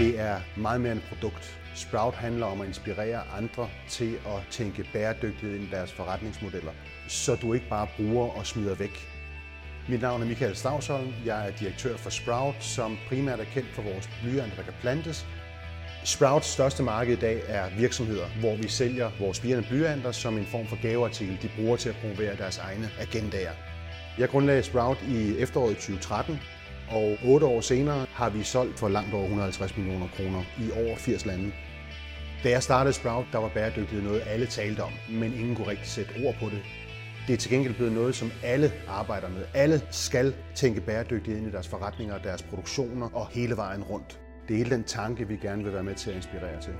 Det er meget mere end et produkt. Sprout handler om at inspirere andre til at tænke bæredygtighed ind i deres forretningsmodeller, så du ikke bare bruger og smider væk. Mit navn er Michael Stavsholm. Jeg er direktør for Sprout, som primært er kendt for vores blyanter, der kan plantes. Sprouts største marked i dag er virksomheder, hvor vi sælger vores spirende blyanter som en form for gaveartikel, de bruger til at promovere deres egne agendaer. Jeg grundlagde Sprout i efteråret 2013, og otte år senere har vi solgt for langt over 150 millioner kroner i over 80 lande. Da jeg startede Sprout, der var bæredygtighed noget, alle talte om, men ingen kunne rigtig sætte ord på det. Det er til gengæld blevet noget, som alle arbejder med. Alle skal tænke bæredygtighed ind i deres forretninger, deres produktioner og hele vejen rundt. Det er hele den tanke, vi gerne vil være med til at inspirere til.